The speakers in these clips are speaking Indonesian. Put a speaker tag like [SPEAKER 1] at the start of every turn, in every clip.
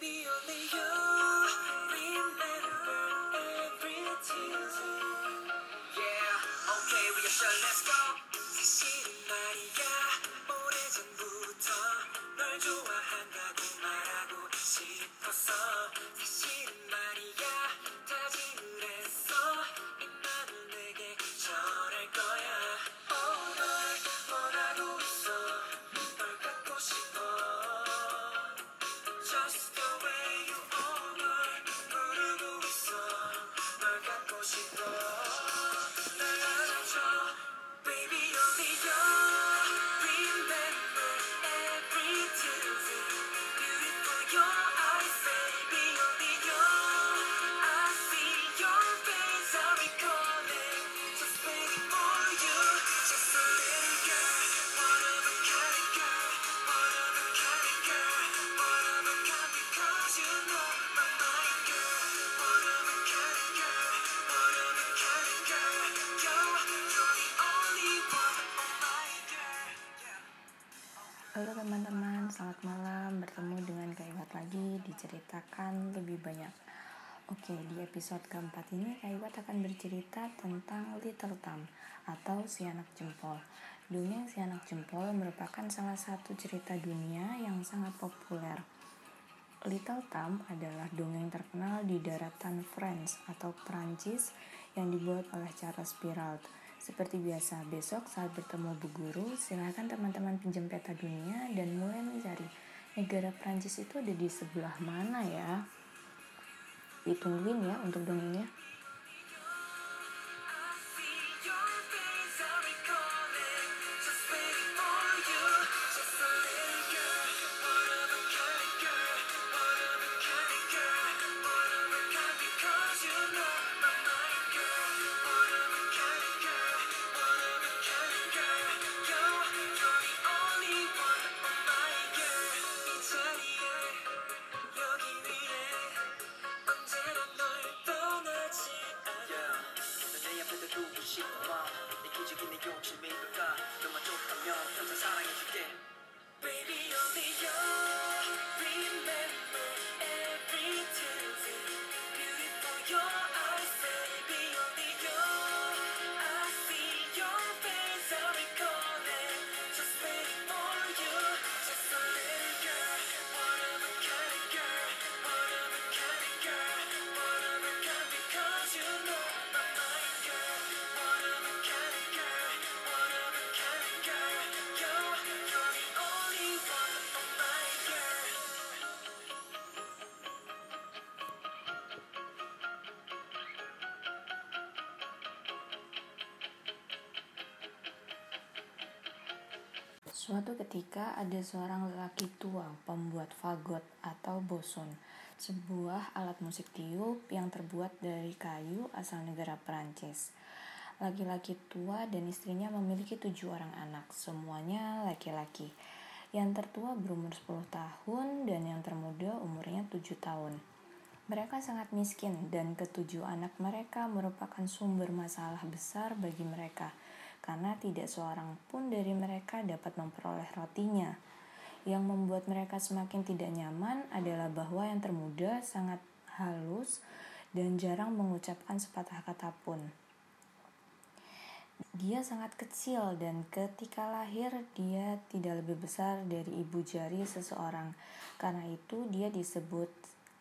[SPEAKER 1] Baby, only you remember. Yeah, okay, we are sure, let's go.
[SPEAKER 2] Episode keempat ini Kak Iwat akan bercerita tentang Little Tam atau si anak jempol. Dongeng si anak jempol merupakan salah satu cerita dunia yang sangat populer. Little Tam adalah dongeng terkenal di daratan France atau Prancis yang dibuat oleh Charles Perrault. Seperti biasa, besok saat bertemu Bu Guru, silakan teman-teman pinjam peta dunia dan mulai mencari negara Prancis itu ada di sebelah mana ya. Ditungguin ya untuk dongengnya. Ketika ada seorang lelaki tua pembuat fagot atau boson, sebuah alat musik tiup yang terbuat dari kayu asal negara Perancis. Laki-laki tua dan istrinya memiliki tujuh orang anak, semuanya laki-laki. Yang tertua berumur 10 tahun dan yang termuda umurnya 7 tahun. Mereka sangat miskin dan ketujuh anak mereka merupakan sumber masalah besar bagi mereka karena tidak seorang pun dari mereka dapat memperoleh rotinya. Yang membuat mereka semakin tidak nyaman adalah bahwa yang termuda sangat halus dan jarang mengucapkan sepatah kata pun. Dia sangat kecil dan ketika lahir dia tidak lebih besar dari ibu jari seseorang. Karena itu dia disebut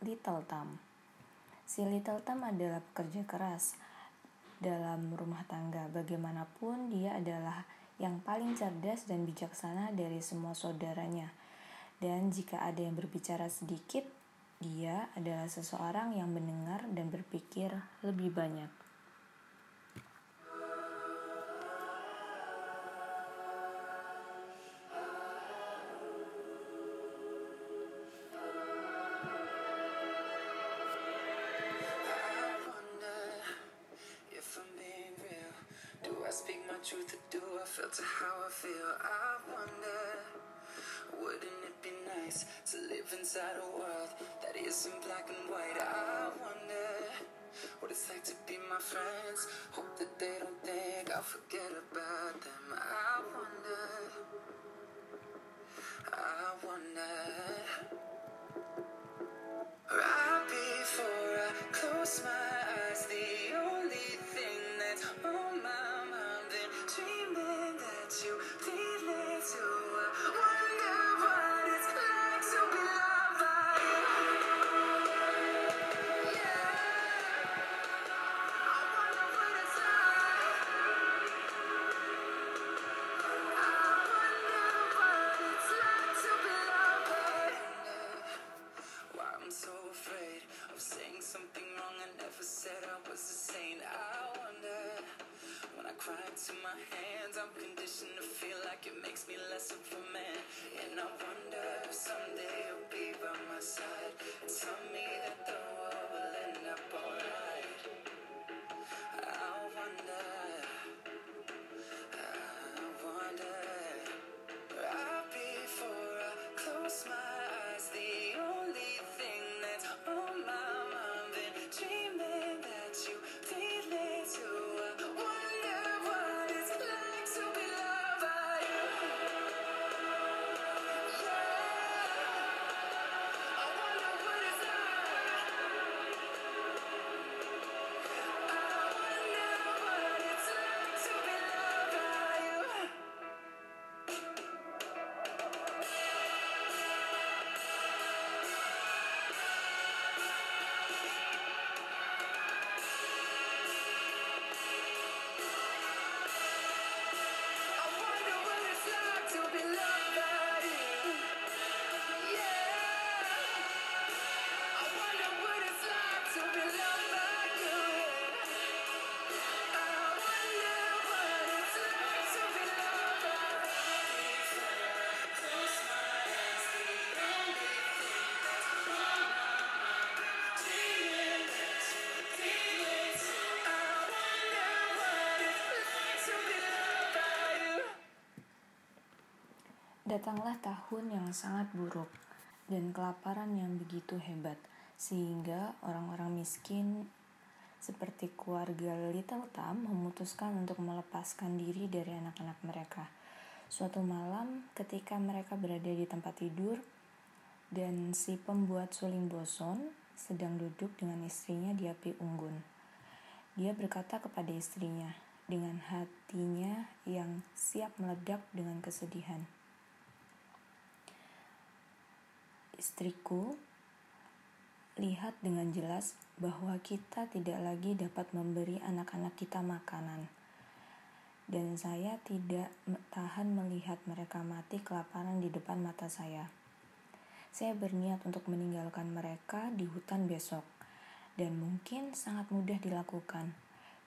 [SPEAKER 2] Little Tam. Si Little Tam adalah pekerja keras dalam rumah tangga. Bagaimanapun dia adalah yang paling cerdas dan bijaksana dari semua saudaranya. Dan jika ada yang berbicara sedikit, dia adalah seseorang yang mendengar dan berpikir lebih banyak.
[SPEAKER 1] Forget
[SPEAKER 2] Datanglah tahun yang sangat buruk dan kelaparan yang begitu hebat, sehingga orang-orang miskin seperti keluarga Little Tam memutuskan untuk melepaskan diri dari anak-anak mereka. Suatu malam, ketika mereka berada di tempat tidur, dan si pembuat suling boson sedang duduk dengan istrinya di api unggun. Dia berkata kepada istrinya dengan hatinya yang siap meledak dengan kesedihan. Istriku, lihat dengan jelas bahwa kita tidak lagi dapat memberi anak-anak kita makanan. Dan saya tidak tahan melihat mereka mati kelaparan di depan mata saya. Saya berniat untuk meninggalkan mereka di hutan besok, dan mungkin sangat mudah dilakukan,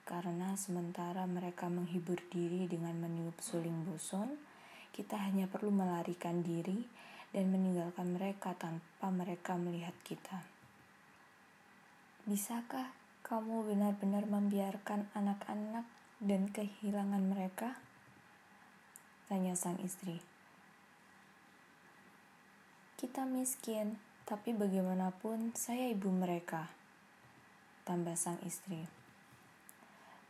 [SPEAKER 2] karena sementara mereka menghibur diri dengan meniup suling boson, kita hanya perlu melarikan diri dan meninggalkan mereka tanpa mereka melihat kita. Bisakah kamu benar-benar membiarkan anak-anak dan kehilangan mereka? Tanya sang istri. Kita miskin, tapi bagaimanapun saya ibu mereka. Tambah sang istri.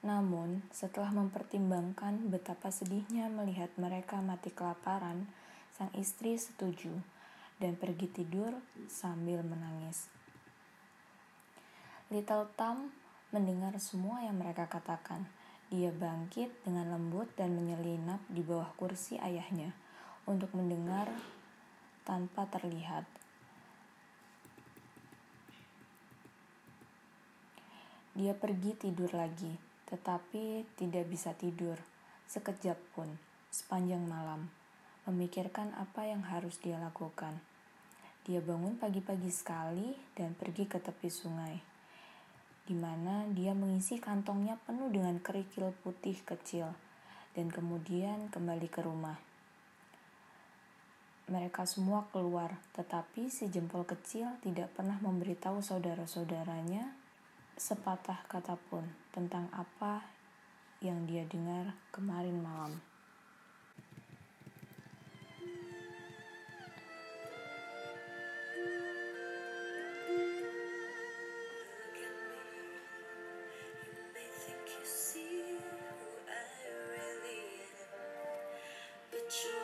[SPEAKER 2] Namun, setelah mempertimbangkan betapa sedihnya melihat mereka mati kelaparan, sang istri setuju dan pergi tidur sambil menangis. Little Tom mendengar semua yang mereka katakan. Dia bangkit dengan lembut dan menyelinap di bawah kursi ayahnya untuk mendengar tanpa terlihat. Dia pergi tidur lagi, tetapi tidak bisa tidur sekejap pun sepanjang malam, memikirkan apa yang harus dia lakukan. Dia bangun pagi-pagi sekali dan pergi ke tepi sungai, di mana dia mengisi kantongnya penuh dengan kerikil putih kecil, dan kemudian kembali ke rumah. Mereka semua keluar, tetapi si jempol kecil tidak pernah memberitahu saudara-saudaranya sepatah kata pun tentang apa yang dia dengar kemarin malam.
[SPEAKER 1] But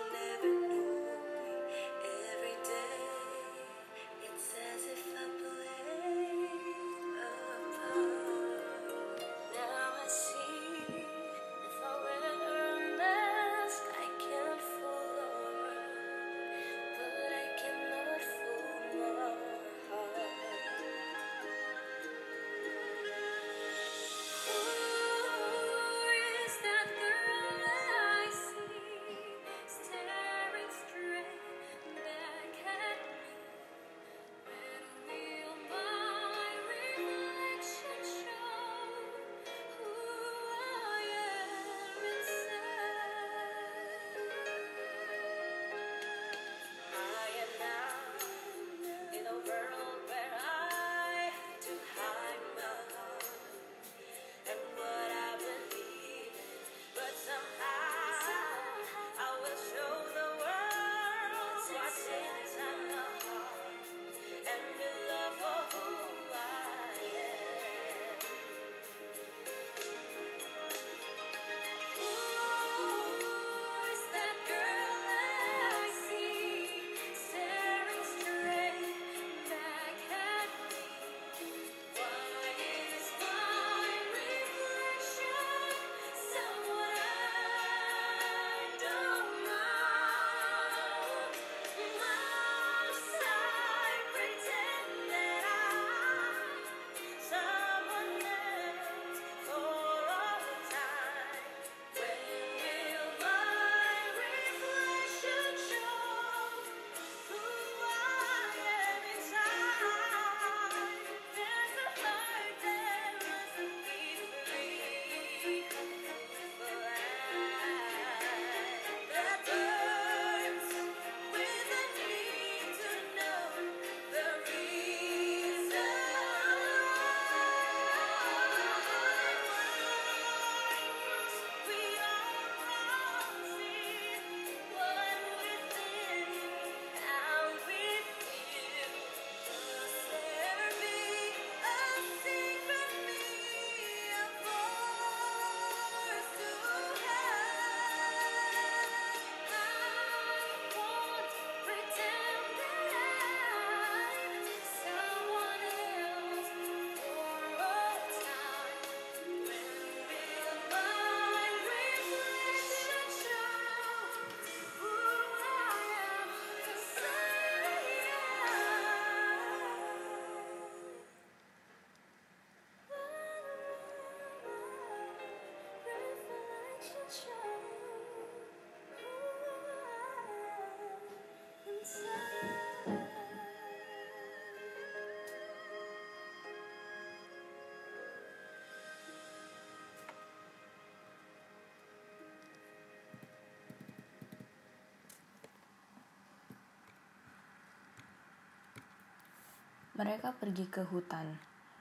[SPEAKER 2] Mereka pergi ke hutan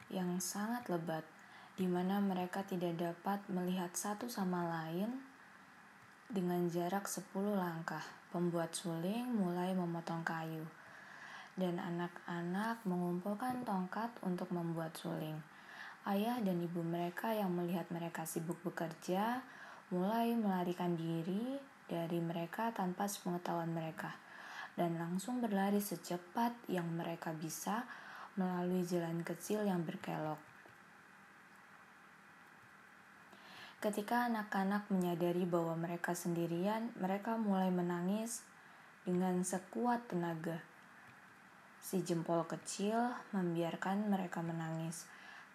[SPEAKER 2] yang sangat lebat, di mana mereka tidak dapat melihat satu sama lain dengan jarak 10 langkah. Pembuat suling mulai memotong kayu, dan anak-anak mengumpulkan tongkat untuk membuat suling. Ayah dan ibu mereka yang melihat mereka sibuk bekerja mulai melarikan diri dari mereka tanpa sepengetahuan mereka dan langsung berlari secepat yang mereka bisa melalui jalan kecil yang berkelok. Ketika anak-anak menyadari bahwa mereka sendirian, mereka mulai menangis dengan sekuat tenaga. Si jempol kecil membiarkan mereka menangis,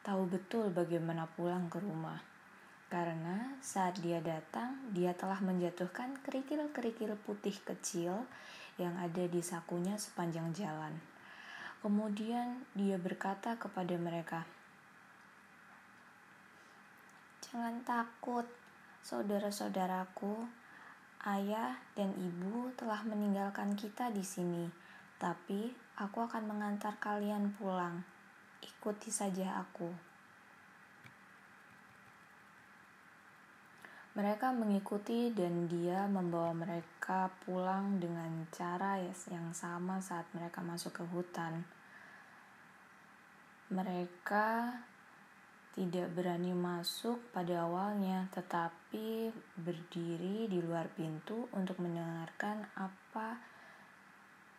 [SPEAKER 2] tahu betul bagaimana pulang ke rumah. Karena saat dia datang, dia telah menjatuhkan kerikil-kerikil putih kecil yang ada di sakunya sepanjang jalan. Kemudian dia berkata kepada mereka, Jangan takut, saudara-saudaraku. Ayah dan ibu telah meninggalkan kita di sini, tapi aku akan mengantar kalian pulang. Ikuti saja aku. Mereka mengikuti dan dia membawa mereka pulang dengan cara yang sama saat mereka masuk ke hutan. Mereka tidak berani masuk pada awalnya, tetapi berdiri di luar pintu untuk mendengarkan apa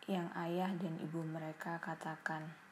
[SPEAKER 2] yang ayah dan ibu mereka katakan.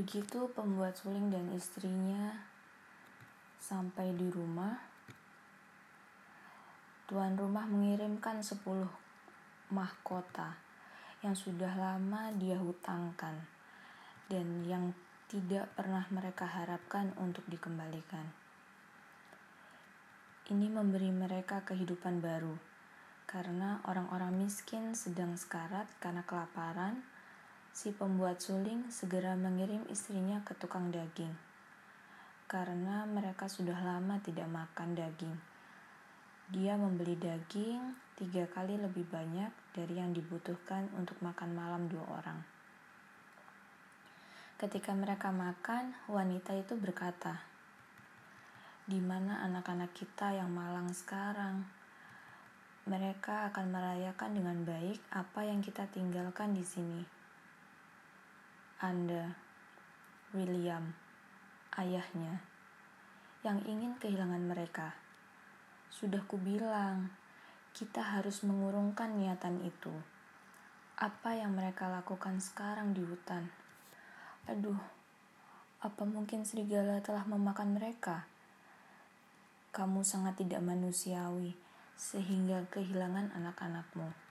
[SPEAKER 2] Begitu pembuat suling dan istrinya sampai di rumah, tuan rumah mengirimkan 10 mahkota yang sudah lama dia hutangkan dan yang tidak pernah mereka harapkan untuk dikembalikan. Ini memberi mereka kehidupan baru karena orang-orang miskin sedang sekarat karena kelaparan si pembuat suling segera mengirim istrinya ke tukang daging karena mereka sudah lama tidak makan daging. Dia membeli daging tiga kali lebih banyak dari yang dibutuhkan untuk makan malam dua orang. Ketika mereka makan, wanita itu berkata, "Di mana anak-anak kita yang malang sekarang?" Mereka akan merayakan dengan baik apa yang kita tinggalkan di sini. Anda, William, ayahnya, yang ingin kehilangan mereka. Sudah kubilang, kita harus mengurungkan niatan itu. Apa yang mereka lakukan sekarang di hutan? Aduh, apa mungkin serigala telah memakan mereka? Kamu sangat tidak manusiawi, sehingga kehilangan anak-anakmu.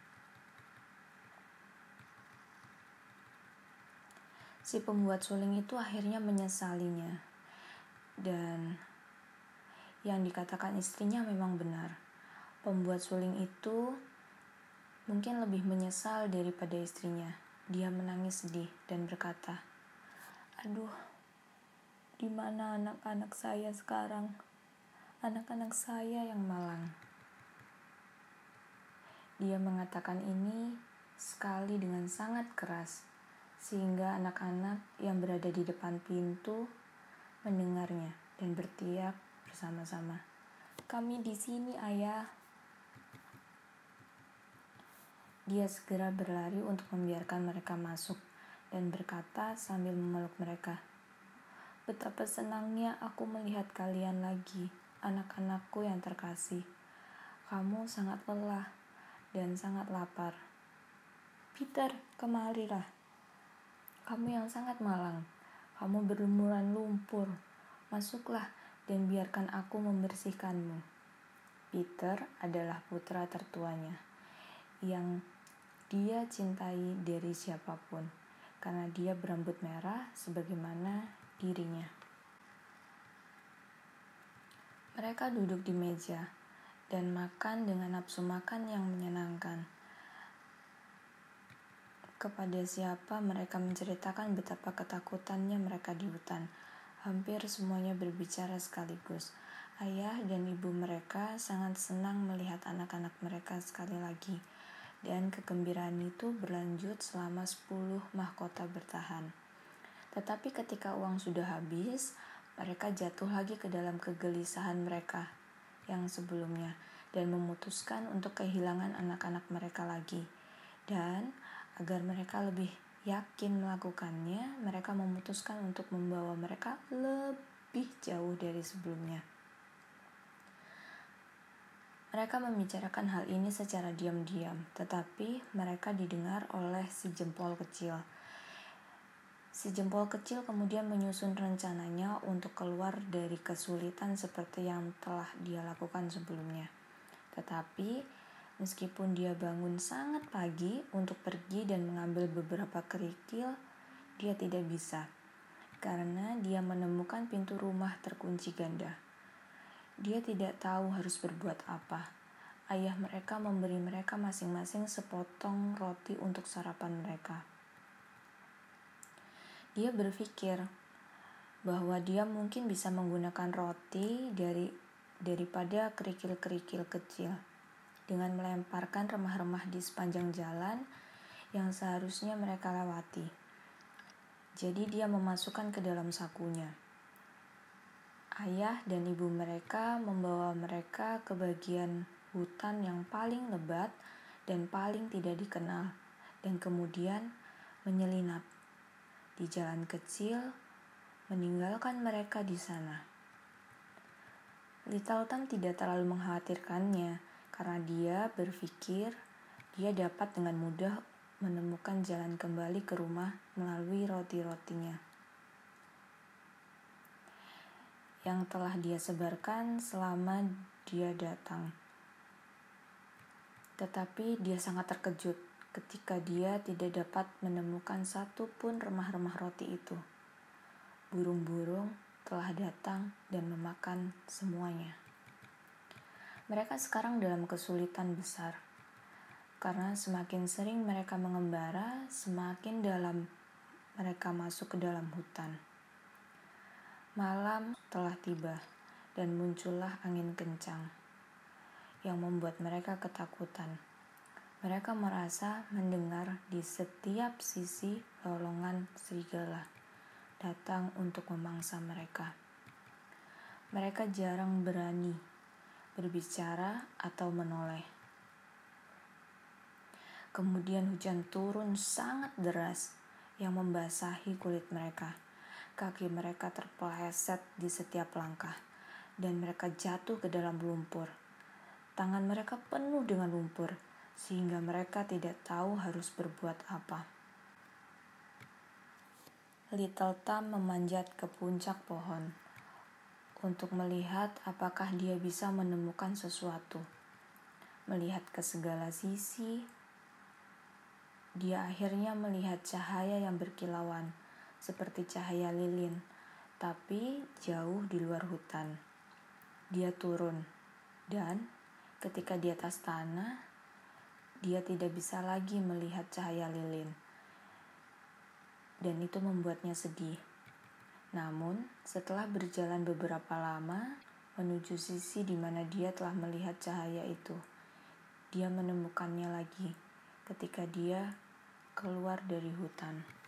[SPEAKER 2] Si pembuat suling itu akhirnya menyesalinya. Dan yang dikatakan istrinya memang benar. Pembuat suling itu mungkin lebih menyesal daripada istrinya. Dia menangis sedih dan berkata, "Aduh, di mana anak-anak saya sekarang? Anak-anak saya yang malang." Dia mengatakan ini sekali dengan sangat keras sehingga anak-anak yang berada di depan pintu mendengarnya dan berteriak bersama-sama, "Kami di sini, Ayah." Dia segera berlari untuk membiarkan mereka masuk dan berkata sambil memeluk mereka, "Betapa senangnya aku melihat kalian lagi, anak-anakku yang terkasih. Kamu sangat lelah dan sangat lapar. Peter, kemarilah. Kamu yang sangat malang. Kamu berlumuran lumpur. Masuklah dan biarkan aku membersihkanmu." Peter adalah putra tertuanya yang dia cintai dari siapa pun karena dia berambut merah sebagaimana dirinya. Mereka duduk di meja dan makan dengan nafsu makan yang menyenangkan. Kepada siapa mereka menceritakan betapa ketakutannya mereka di hutan. Hampir semuanya berbicara sekaligus. Ayah dan ibu mereka sangat senang melihat anak-anak mereka sekali lagi. Dan kegembiraan itu berlanjut selama 10 mahkota bertahan. Tetapi ketika uang sudah habis, mereka jatuh lagi ke dalam kegelisahan mereka yang sebelumnya dan memutuskan untuk kehilangan anak-anak mereka lagi. Dan agar mereka lebih yakin melakukannya, mereka memutuskan untuk membawa mereka lebih jauh dari sebelumnya. Mereka membicarakan hal ini secara diam-diam, tetapi mereka didengar oleh si jempol kecil. Si jempol kecil kemudian menyusun rencananya untuk keluar dari kesulitan seperti yang telah dia lakukan sebelumnya. Tetapi, meskipun dia bangun sangat pagi untuk pergi dan mengambil beberapa kerikil, dia tidak bisa karena dia menemukan pintu rumah terkunci ganda. Dia tidak tahu harus berbuat apa. Ayah mereka memberi mereka masing-masing sepotong roti untuk sarapan mereka. Dia berpikir bahwa dia mungkin bisa menggunakan roti dari daripada kerikil-kerikil kecil dengan melemparkan remah-remah di sepanjang jalan yang seharusnya mereka lewati. Jadi dia memasukkan ke dalam sakunya. Ayah dan ibu mereka membawa mereka ke bagian hutan yang paling lebat dan paling tidak dikenal, dan kemudian menyelinap di jalan kecil, meninggalkan mereka di sana. Little Tom tidak terlalu mengkhawatirkannya karena dia berpikir dia dapat dengan mudah menemukan jalan kembali ke rumah melalui roti-rotinya. yang telah dia sebarkan selama dia datang. Tetapi dia sangat terkejut ketika dia tidak dapat menemukan satu pun remah-remah roti itu. Burung-burung telah datang dan memakan semuanya. Mereka sekarang dalam kesulitan besar, karena semakin sering mereka mengembara, semakin dalam mereka masuk ke dalam hutan. Malam telah tiba dan muncullah angin kencang yang membuat mereka ketakutan. Mereka merasa mendengar di setiap sisi lolongan serigala datang untuk memangsa mereka. Mereka jarang berani berbicara atau menoleh. Kemudian hujan turun sangat deras yang membasahi kulit mereka Kaki mereka terpeleset di setiap langkah, dan mereka jatuh ke dalam lumpur. Tangan mereka penuh dengan lumpur, sehingga mereka tidak tahu harus berbuat apa. Little Tom memanjat ke puncak pohon untuk melihat apakah dia bisa menemukan sesuatu. Melihat ke segala sisi, dia akhirnya melihat cahaya yang berkilauan seperti cahaya lilin, tapi jauh di luar hutan. Dia turun, dan ketika di atas tanah, dia tidak bisa lagi melihat cahaya lilin, dan itu membuatnya sedih. Namun, setelah berjalan beberapa lama menuju sisi di mana dia telah melihat cahaya itu, dia menemukannya lagi ketika dia keluar dari hutan.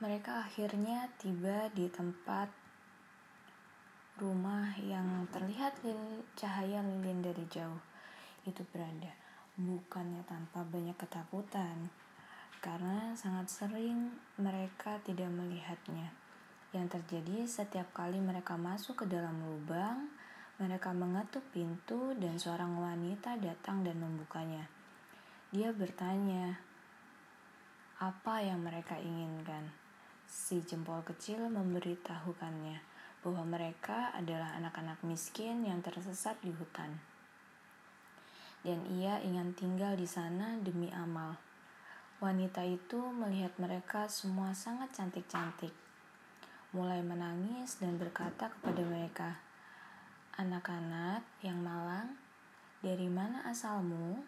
[SPEAKER 2] Mereka akhirnya tiba di tempat rumah yang terlihat lil- cahaya lilin dari jauh. Itu berada, bukannya tanpa banyak ketakutan, karena sangat sering mereka tidak melihatnya. Yang terjadi setiap kali mereka masuk ke dalam lubang, mereka mengetuk pintu dan seorang wanita datang dan membukanya. Dia bertanya, apa yang mereka inginkan. Si jempol kecil memberitahukannya bahwa mereka adalah anak-anak miskin yang tersesat di hutan. Dan ia ingin tinggal di sana demi amal. Wanita itu melihat mereka semua sangat cantik-cantik. Mulai menangis dan berkata kepada mereka, Anak-anak yang malang, dari mana asalmu?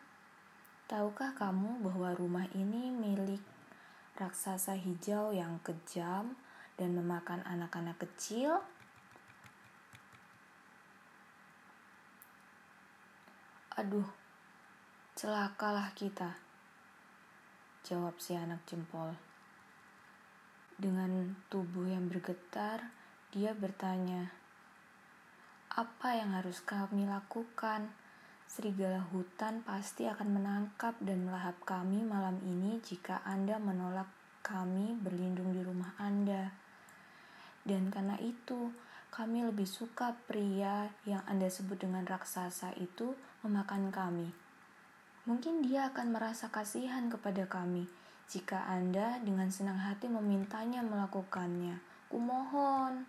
[SPEAKER 2] Tahukah kamu bahwa rumah ini milik raksasa hijau yang kejam dan memakan anak-anak kecil? Aduh, celakalah kita, jawab si anak jempol. Dengan tubuh yang bergetar, dia bertanya, "Apa yang harus kami lakukan?" Serigala hutan pasti akan menangkap dan melahap kami malam ini jika Anda menolak kami berlindung di rumah Anda. Dan karena itu, kami lebih suka pria yang Anda sebut dengan raksasa itu memakan kami. Mungkin dia akan merasa kasihan kepada kami jika Anda dengan senang hati memintanya melakukannya. Kumohon.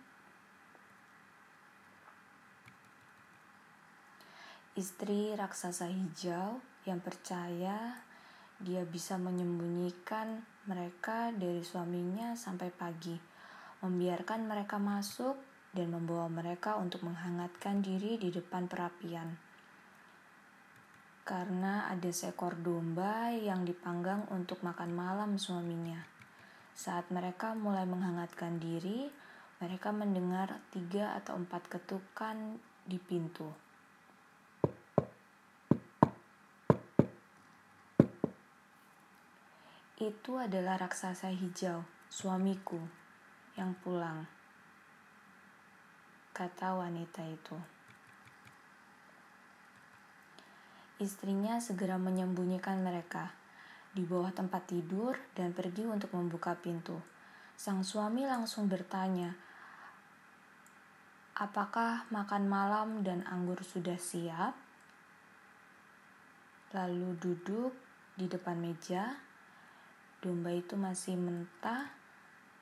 [SPEAKER 2] Istri raksasa hijau yang percaya dia bisa menyembunyikan mereka dari suaminya sampai pagi, membiarkan mereka masuk dan membawa mereka untuk menghangatkan diri di depan perapian. Karena ada seekor domba yang dipanggang untuk makan malam suaminya. Saat mereka mulai menghangatkan diri, mereka mendengar tiga atau empat ketukan di pintu. Itu adalah raksasa hijau, suamiku, yang pulang. Kata wanita itu. Istrinya segera menyembunyikan mereka di bawah tempat tidur dan pergi untuk membuka pintu. Sang suami langsung bertanya, "Apakah makan malam dan anggur sudah siap?" Lalu duduk di depan meja. Domba itu masih mentah,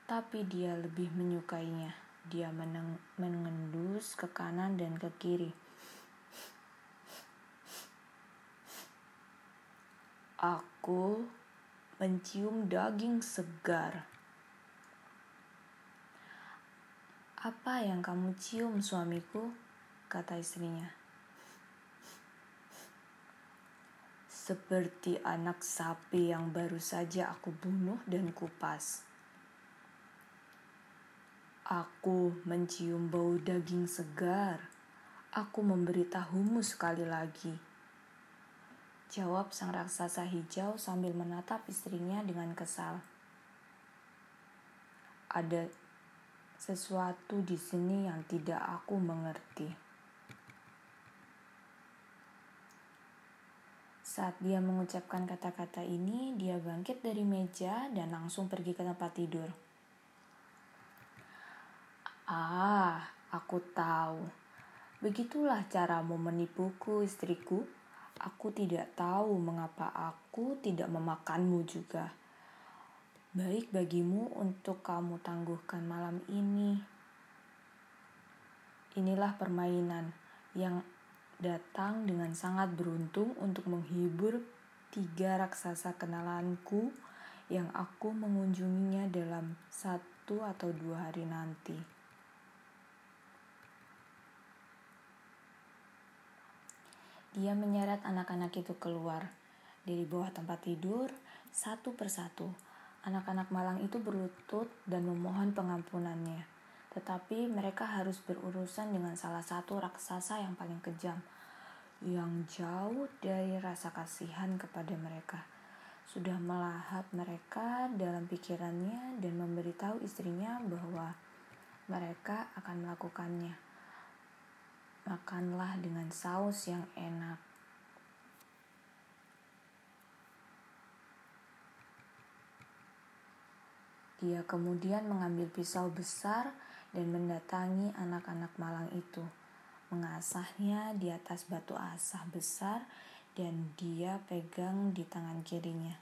[SPEAKER 2] tetapi dia lebih menyukainya. Dia meneng- mengendus ke kanan dan ke kiri. Aku mencium daging segar. Apa yang kamu cium, suamiku? kata istrinya. Seperti anak sapi yang baru saja aku bunuh dan kupas. Aku mencium bau daging segar. Aku memberitahumu sekali lagi. Jawab sang raksasa hijau sambil menatap istrinya dengan kesal. Ada sesuatu di sini yang tidak aku mengerti. Saat dia mengucapkan kata-kata ini, dia bangkit dari meja dan langsung pergi ke tempat tidur. Ah, aku tahu. Begitulah caramu menipuku, istriku. Aku tidak tahu mengapa aku tidak memakanmu juga. Baik bagimu untuk kamu tangguhkan malam ini. Inilah permainan yang datang dengan sangat beruntung untuk menghibur tiga raksasa kenalanku yang aku mengunjunginya dalam satu atau dua hari nanti. Dia menyeret anak-anak itu keluar dari bawah tempat tidur satu persatu. Anak-anak malang itu berlutut dan memohon pengampunannya. Tetapi mereka harus berurusan dengan salah satu raksasa yang paling kejam, yang jauh dari rasa kasihan kepada mereka. Sudah melahap mereka dalam pikirannya dan memberitahu istrinya bahwa mereka akan melakukannya. Makanlah dengan saus yang enak. Dia kemudian mengambil pisau besar dan mendatangi anak-anak malang itu, mengasahnya di atas batu asah besar dan dia pegang di tangan kirinya.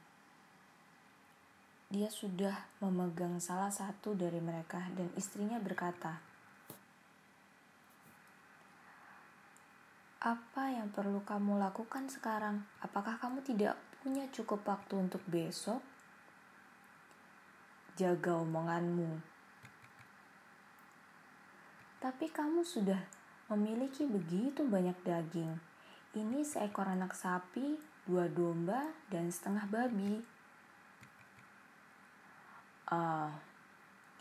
[SPEAKER 2] Dia sudah memegang salah satu dari mereka dan istrinya berkata, Apa yang perlu kamu lakukan sekarang? Apakah kamu tidak punya cukup waktu untuk besok? Jaga omonganmu. Tapi kamu sudah memiliki begitu banyak daging. Ini seekor anak sapi, dua domba, dan setengah babi. Ah,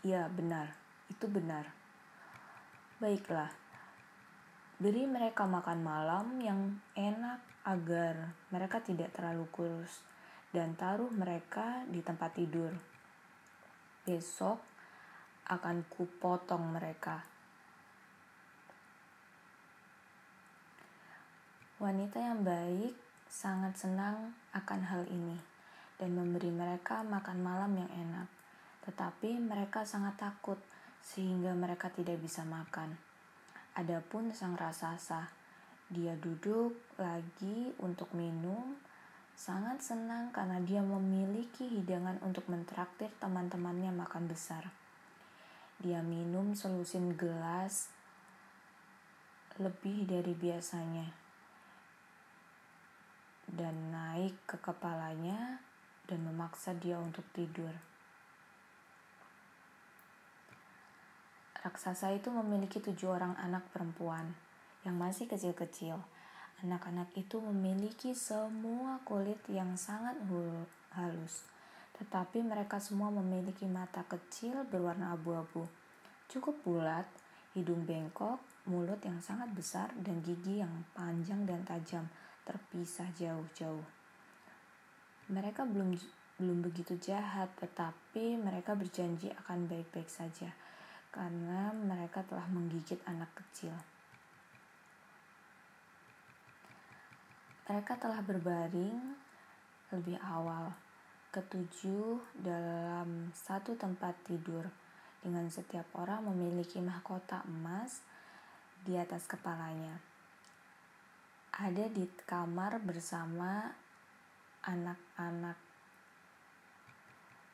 [SPEAKER 2] ya benar, itu benar. Baiklah, beri mereka makan malam yang enak agar mereka tidak terlalu kurus dan taruh mereka di tempat tidur. Besok akan kupotong mereka. Wanita yang baik sangat senang akan hal ini dan memberi mereka makan malam yang enak. Tetapi mereka sangat takut sehingga mereka tidak bisa makan. Adapun sang raksasa, dia duduk lagi untuk minum, sangat senang karena dia memiliki hidangan untuk mentraktir teman-temannya makan besar. Dia minum selusin gelas lebih dari biasanya dan naik ke kepalanya dan memaksa dia untuk tidur. Raksasa itu memiliki tujuh orang anak perempuan yang masih kecil-kecil. Anak-anak itu memiliki semua kulit yang sangat halus, tetapi mereka semua memiliki mata kecil berwarna abu-abu, cukup bulat, hidung bengkok, mulut yang sangat besar, dan gigi yang panjang dan tajam terpisah jauh-jauh. Mereka belum belum begitu jahat, tetapi mereka berjanji akan baik-baik saja karena mereka telah menggigit anak kecil. Mereka telah berbaring lebih awal, ketujuh dalam satu tempat tidur, dengan setiap orang memiliki mahkota emas di atas kepalanya. Ada di kamar bersama anak-anak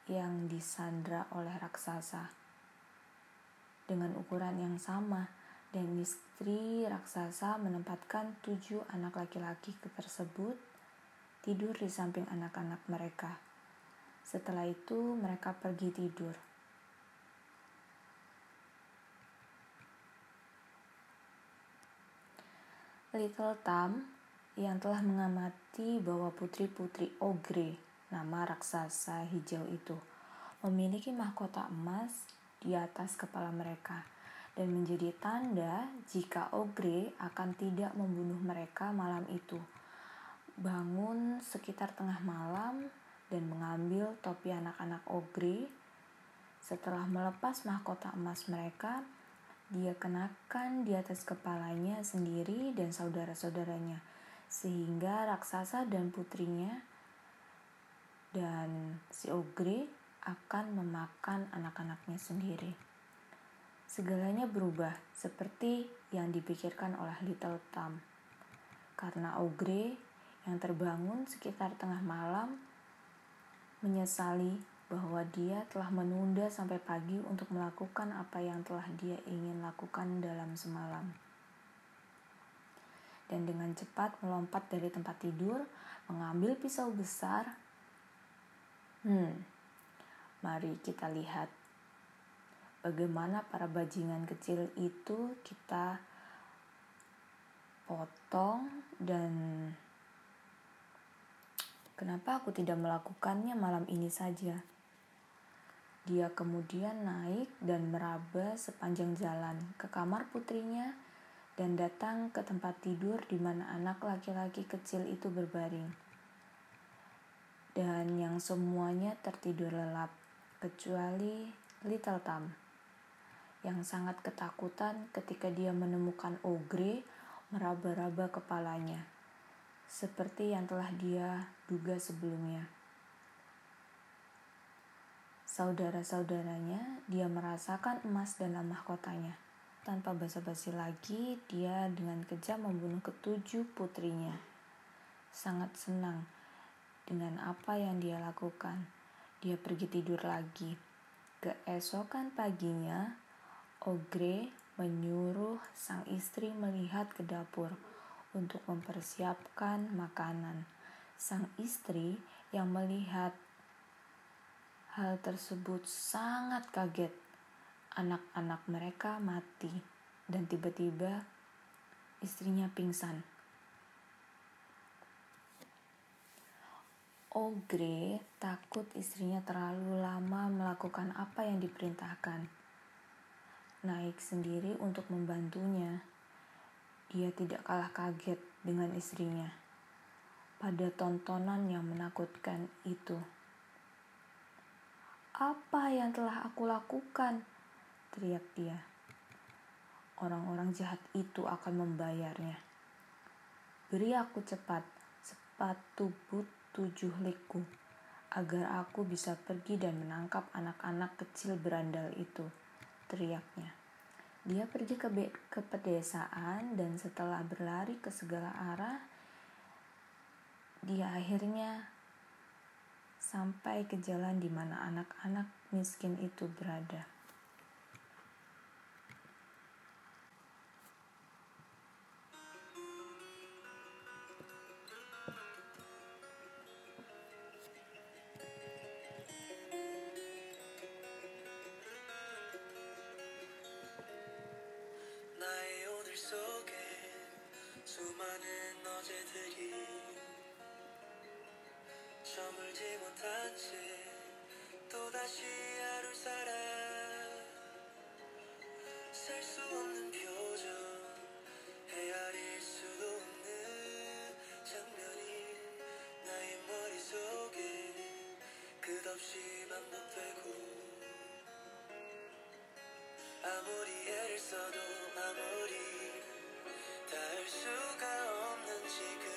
[SPEAKER 2] yang disandra oleh raksasa dengan ukuran yang sama dan istri raksasa menempatkan tujuh anak laki-laki tersebut tidur di samping anak-anak mereka. Setelah itu mereka pergi tidur. Little Tam yang telah mengamati bahwa putri-putri Ogre, nama raksasa hijau itu, memiliki mahkota emas di atas kepala mereka dan menjadi tanda jika Ogre akan tidak membunuh mereka malam itu. Bangun sekitar tengah malam dan mengambil topi anak-anak Ogre. Setelah melepas mahkota emas mereka, dia kenakan di atas kepalanya sendiri dan saudara-saudaranya, sehingga raksasa dan putrinya dan si Ogre akan memakan anak-anaknya sendiri. Segalanya berubah seperti yang dipikirkan oleh Little Tom. Karena Ogre yang terbangun sekitar tengah malam menyesali bahwa dia telah menunda sampai pagi untuk melakukan apa yang telah dia ingin lakukan dalam semalam. Dan dengan cepat melompat dari tempat tidur, mengambil pisau besar. Hmm, mari kita lihat bagaimana para bajingan kecil itu kita potong dan kenapa aku tidak melakukannya malam ini saja. Dia kemudian naik dan meraba sepanjang jalan ke kamar putrinya dan datang ke tempat tidur di mana anak laki-laki kecil itu berbaring. Dan yang semuanya tertidur lelap, kecuali Little Tam, yang sangat ketakutan ketika dia menemukan Ogre meraba-raba kepalanya, seperti yang telah dia duga sebelumnya saudara-saudaranya, dia merasakan emas dalam mahkotanya. Tanpa basa-basi lagi, dia dengan kejam membunuh ketujuh putrinya. Sangat senang dengan apa yang dia lakukan. Dia pergi tidur lagi. Keesokan paginya, Ogre menyuruh sang istri melihat ke dapur untuk mempersiapkan makanan. Sang istri yang melihat Hal tersebut sangat kaget. Anak-anak mereka mati dan tiba-tiba istrinya pingsan. Ogre takut istrinya terlalu lama melakukan apa yang diperintahkan. Naik sendiri untuk membantunya. Dia tidak kalah kaget dengan istrinya pada tontonan yang menakutkan itu. Apa yang telah aku lakukan? Teriak dia. Orang-orang jahat itu akan membayarnya. Beri aku cepat sepatu boot tujuh liku agar aku bisa pergi dan menangkap anak-anak kecil berandal itu. Teriaknya. Dia pergi ke, ke pedesaan dan setelah berlari ke segala arah, dia akhirnya sampai ke jalan di mana anak-anak miskin itu berada.
[SPEAKER 1] 아무리 애를 써도 아무리 닿을 수가 없는 지금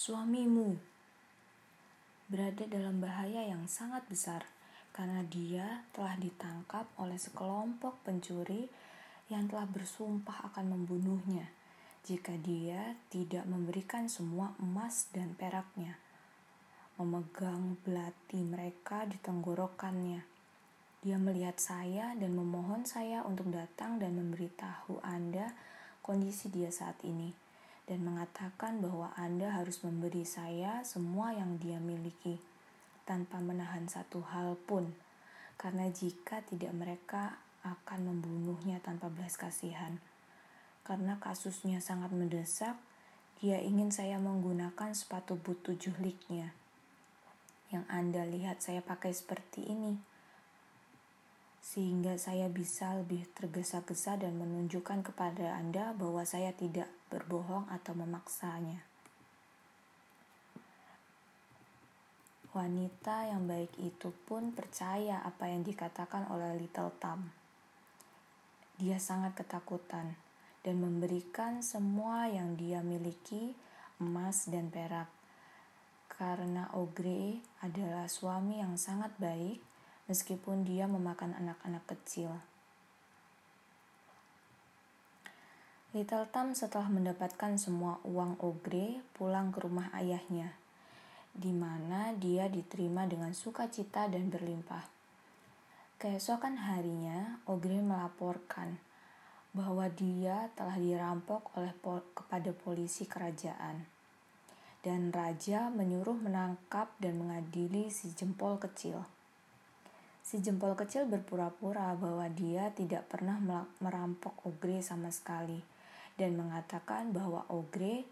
[SPEAKER 2] Suamimu berada dalam bahaya yang sangat besar karena dia telah ditangkap oleh sekelompok pencuri yang telah bersumpah akan membunuhnya jika dia tidak memberikan semua emas dan peraknya. Memegang belati mereka di tenggorokannya. Dia melihat saya dan memohon saya untuk datang dan memberitahu Anda kondisi dia saat ini dan mengatakan bahwa Anda harus memberi saya semua yang dia miliki tanpa menahan satu hal pun karena jika tidak mereka akan membunuhnya tanpa belas kasihan. Karena kasusnya sangat mendesak, dia ingin saya menggunakan sepatu boot tujuh liknya. Yang Anda lihat saya pakai seperti ini sehingga saya bisa lebih tergesa-gesa dan menunjukkan kepada Anda bahwa saya tidak berbohong atau memaksanya. Wanita yang baik itu pun percaya apa yang dikatakan oleh Little Tom. Dia sangat ketakutan dan memberikan semua yang dia miliki, emas dan perak. Karena Ogre adalah suami yang sangat baik, meskipun dia memakan anak-anak kecil. Little Tom setelah mendapatkan semua uang Ogre pulang ke rumah ayahnya, di mana dia diterima dengan sukacita dan berlimpah. Keesokan harinya, Ogre melaporkan bahwa dia telah dirampok oleh pol kepada polisi kerajaan. Dan raja menyuruh menangkap dan mengadili si jempol kecil. Si jempol kecil berpura-pura bahwa dia tidak pernah merampok Ogre sama sekali dan mengatakan bahwa Ogre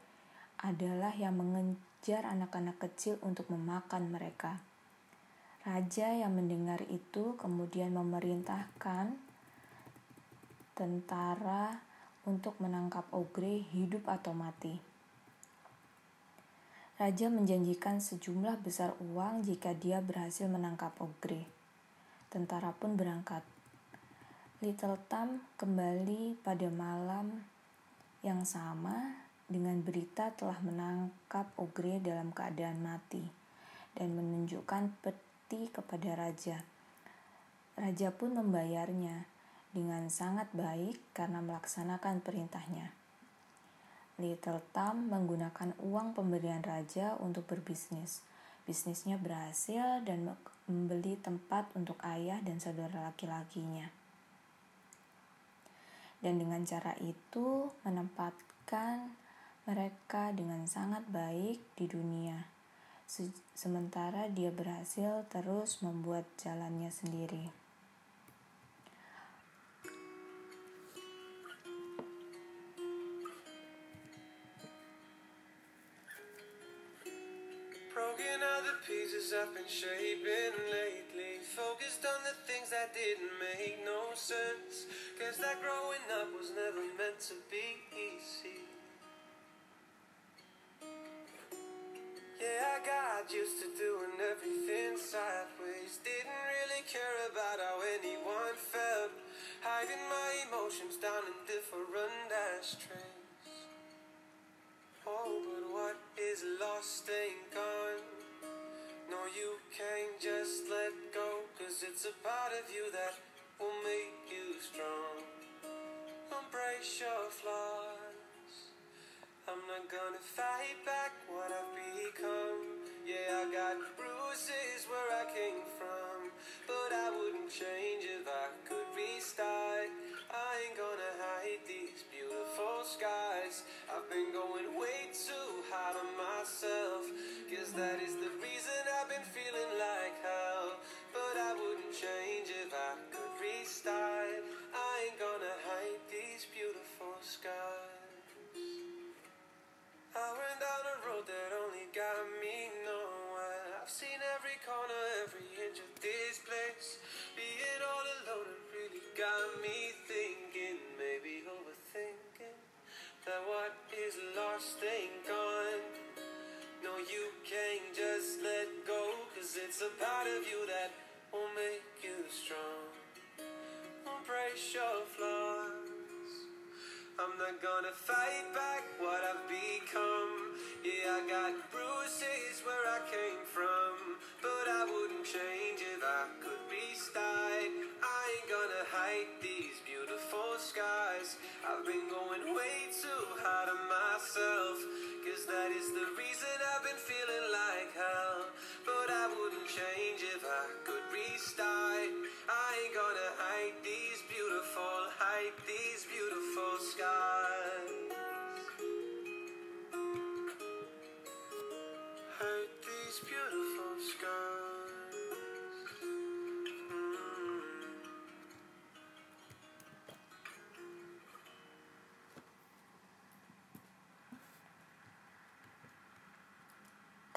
[SPEAKER 2] adalah yang mengejar anak-anak kecil untuk memakan mereka. Raja yang mendengar itu kemudian memerintahkan tentara untuk menangkap Ogre hidup atau mati. Raja menjanjikan sejumlah besar uang jika dia berhasil menangkap Ogre. Tentara pun berangkat. Little Tom kembali pada malam yang sama dengan berita telah menangkap Ogre dalam keadaan mati dan menunjukkan peti kepada raja. Raja pun membayarnya dengan sangat baik karena melaksanakan perintahnya. Little Tom menggunakan uang pemberian raja untuk berbisnis. Bisnisnya berhasil dan membeli tempat untuk ayah dan saudara laki-lakinya. Dan dengan cara itu menempatkan mereka dengan sangat baik di dunia. Sementara dia berhasil terus membuat jalannya sendiri.
[SPEAKER 3] Broken all the pieces I've been shaping lately. Focused on the things that didn't make no sense. Guess that growing up was never meant to be easy. Yeah, I got used to doing everything sideways. Didn't really care about how anyone felt. Hiding my emotions down in different ashtrays. But what is lost ain't gone. No, you can't just let go, cause it's a part of you that will make you strong. Embrace your flaws. I'm not gonna fight back what I've become. Yeah, I got bruises where I came from, but I wouldn't change if I could restart. I ain't gonna hide these beautiful skies. I've been going way too hard on myself, cause that is the reason I've been feeling like hell. But I wouldn't change if I could restart. I ain't gonna hide these beautiful skies. I went down a road that only got me nowhere. I've seen every corner, every inch of this place. Being all alone, that what is lost ain't gone. No, you can't just let go, cause it's a part of you that will make you strong. Embrace your flaws. I'm not gonna fight back what I've become. Yeah, I got bruises where I came from, but I wouldn't change if I could too hard on myself, cause that is the reason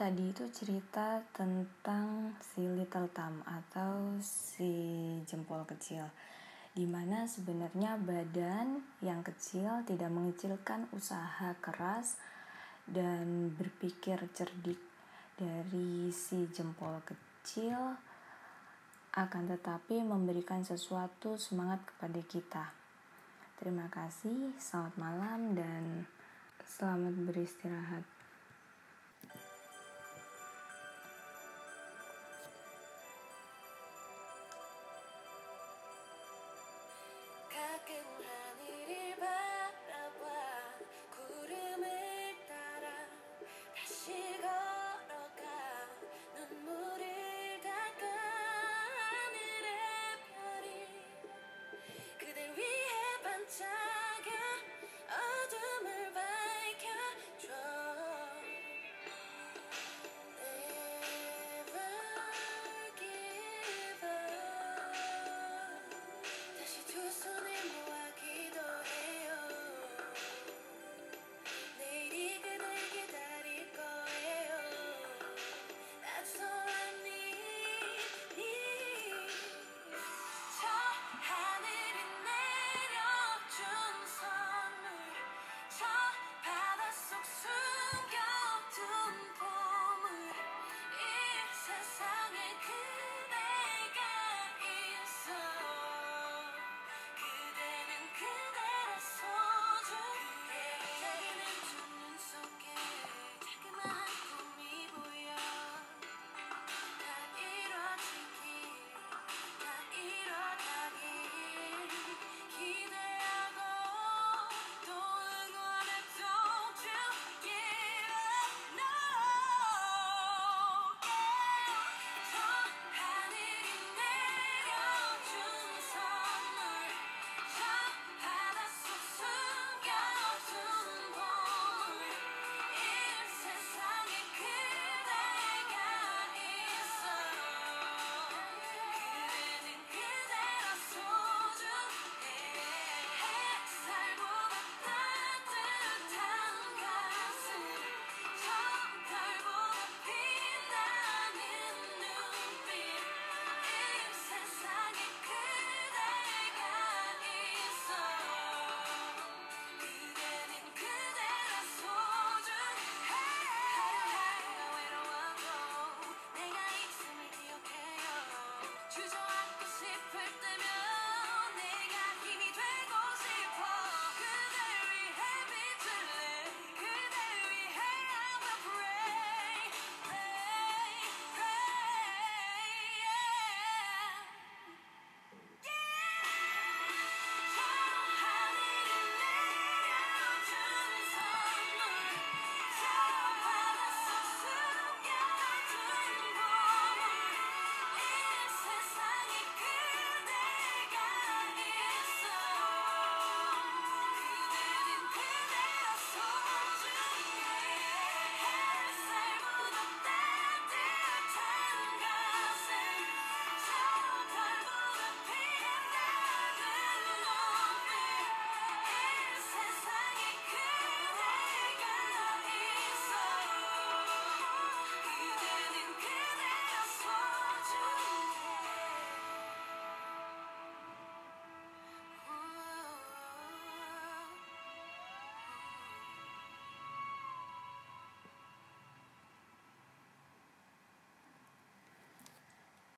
[SPEAKER 2] Tadi itu cerita tentang si Little Thumb atau si jempol kecil. Di mana sebenarnya badan yang kecil tidak mengecilkan usaha keras dan berpikir cerdik dari si jempol kecil akan tetapi memberikan sesuatu semangat kepada kita. Terima kasih, selamat malam dan selamat beristirahat.